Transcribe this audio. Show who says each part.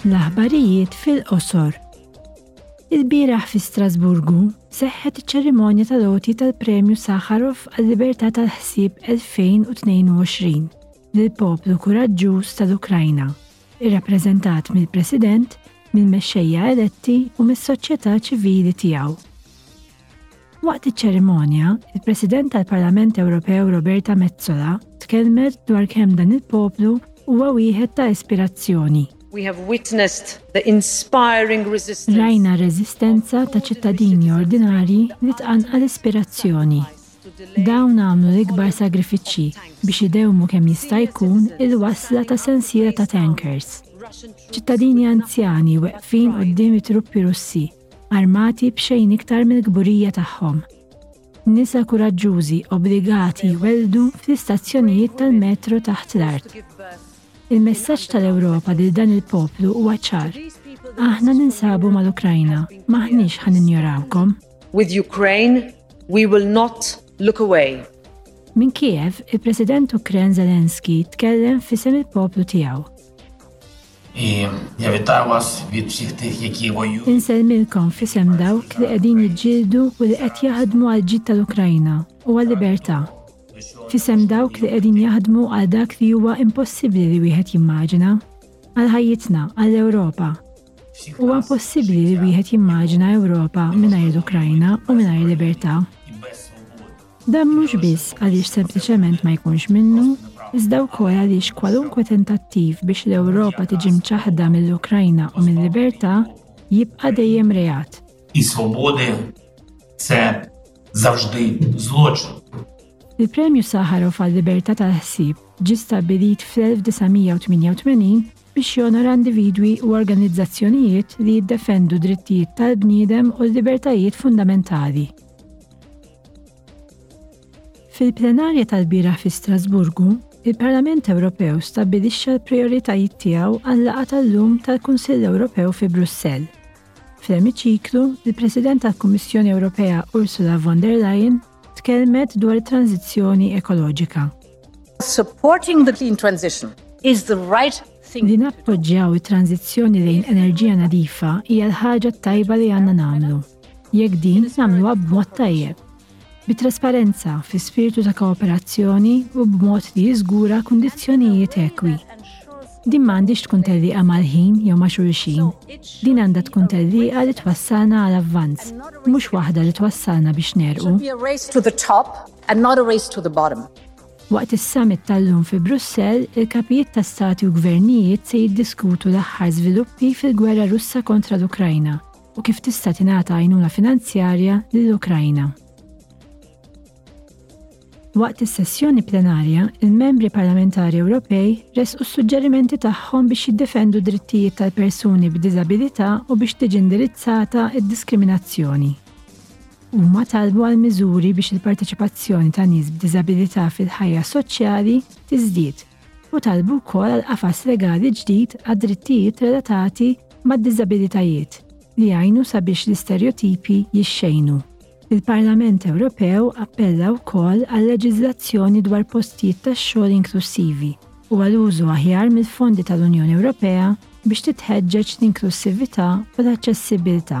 Speaker 1: L-aħbarijiet fil-qosor Ilbieraħ fi Strasburgu seħħet iċ-ċerimonja tal-għoti tal-Premju Sakharov għal-Libertà tal-Ħsieb 2022 lill-poplu kuraġġuż tal-Ukrajna, irrappreżentat mill-President, mill-mexxejja eletti u mis-soċjetà ċivili tiegħu. Waqt iċ-ċerimonja, il-President tal-Parlament Ewropew Roberta Metsola tkellmet dwar kemm dan il-poplu huwa wieħed ta' ispirazzjoni.
Speaker 2: We have witnessed the inspiring resistance.
Speaker 1: Rajna r-reżistenza ta' ċittadini ordinari li tqanqa l-ispirazzjoni. Dawn għamlu l-ikbar sagrifiċċji biex idewmu kemm jista' jkun il-wasla ta' sensiela ta' tankers. Ċittadini anzjani weqfin quddiem it-truppi Russi armati b'xejn iktar mill-kburija tagħhom. Nisa kuraġġużi obbligati jwelldu fl-istazzjonijiet tal-metro taħt l-art. Il-messaġġ tal-Ewropa lil dan il-poplu huwa ċar. Aħna ninsabu mal-Ukrajna, maħniex ħan injorawkom.
Speaker 2: With Ukraine, we will not look away.
Speaker 1: Min Kiev, il-President Ukren Zelensky tkellem fisem il-poplu tiegħu. Insellmilkom f'isem dawk li qegħdin jiġġieldu u li qed jaħdmu għall-ġid tal-Ukrajna u għal-libertà. F'isem dawk li qegħdin jaħdmu għal dak li huwa impossibbli li wieħed jimmaġina, għal ħajjitna, għall-Ewropa. Huwa impossibbli li wieħed jimmaġina Ewropa mingħajr l-Ukrajna u mingħajr
Speaker 3: il-libertà.
Speaker 1: Dan mhux biss għaliex sempliċement ma jkunx minnu, iżda wkoll għaliex kwalunkwe tentattiv biex l-Ewropa tiġi mċaħħda mill-Ukrajna u mil-libertà jibqa' dejjem reat. Il-Premju Saharov għal-Libertà tal-Ħsieb ġie stabbilit fl-1988 biex jonora individwi u organizzazzjonijiet li jiddefendu drittijiet tal-bniedem u l-libertajiet fundamentali. Fil-plenarja tal-bieraħ fi Strasburgu, il-Parlament Ewropew stabbilixxa l-prijoritajiet tiegħu għal-laqgħa tal-lum tal-Kunsill Ewropew fi Brussell. Fl-emiċiklu, il-President tal-Kummissjoni Ewropea Ursula von der Leyen tkellmet dwar it-tranżizzjoni ekoloġika.
Speaker 4: Supporting the clean transition is the right thing.
Speaker 1: Li nappoġġjaw it-tranzizzjoni lejn enerġija nadifa hija l-ħaġa tajba li għandna nagħmlu. Jekk din nagħmluha b'mod tajjeb, bi trasparenza, fi spirtu ta' kooperazzjoni u b'mod li jiżgura kundizzjonijiet ekwi. Din m'għandix tkun telliqa mal-ħin jew ma' xulxin. Din għandha tkun telliqa li twassalna għal avvanz, mhux waħda li twassalna biex nerqu.
Speaker 4: And not a race to the bottom.
Speaker 1: Waqt is-summit tal-lum fi Brussell, il-kapijiet ta' stati u gvernijiet se jiddiskutu l-aħħar żviluppi fil-gwerra Russa kontra l-Ukrajna u kif tista' tingħata għajnuna finanzjarja lill-Ukrajna. Waqt is-sessjoni plenarja, il-membri parlamentari Ewropej resqu s-suġġerimenti tagħhom biex jiddefendu drittijiet tal-persuni b'diżabilità u biex tiġi indirizzata d-diskriminazzjoni. Huma talbu għal miżuri biex il-parteċipazzjoni ta' nies b'diżabilità fil-ħajja soċjali tiżdied u talbu wkoll għal qafas legali ġdid għad-drittijiet relatati mad-diżabilitajiet li jgħinu sabiex l-isterjotipji jixxejnu. Il-Parlament Ewropew appella wkoll għal leġiżlazzjoni dwar postijiet tax-xogħol inklussivi u għal użu aħjar mill-fondi tal-Unjoni Ewropea biex titħeġġeġ l-inklussività u l-aċċessibbiltà.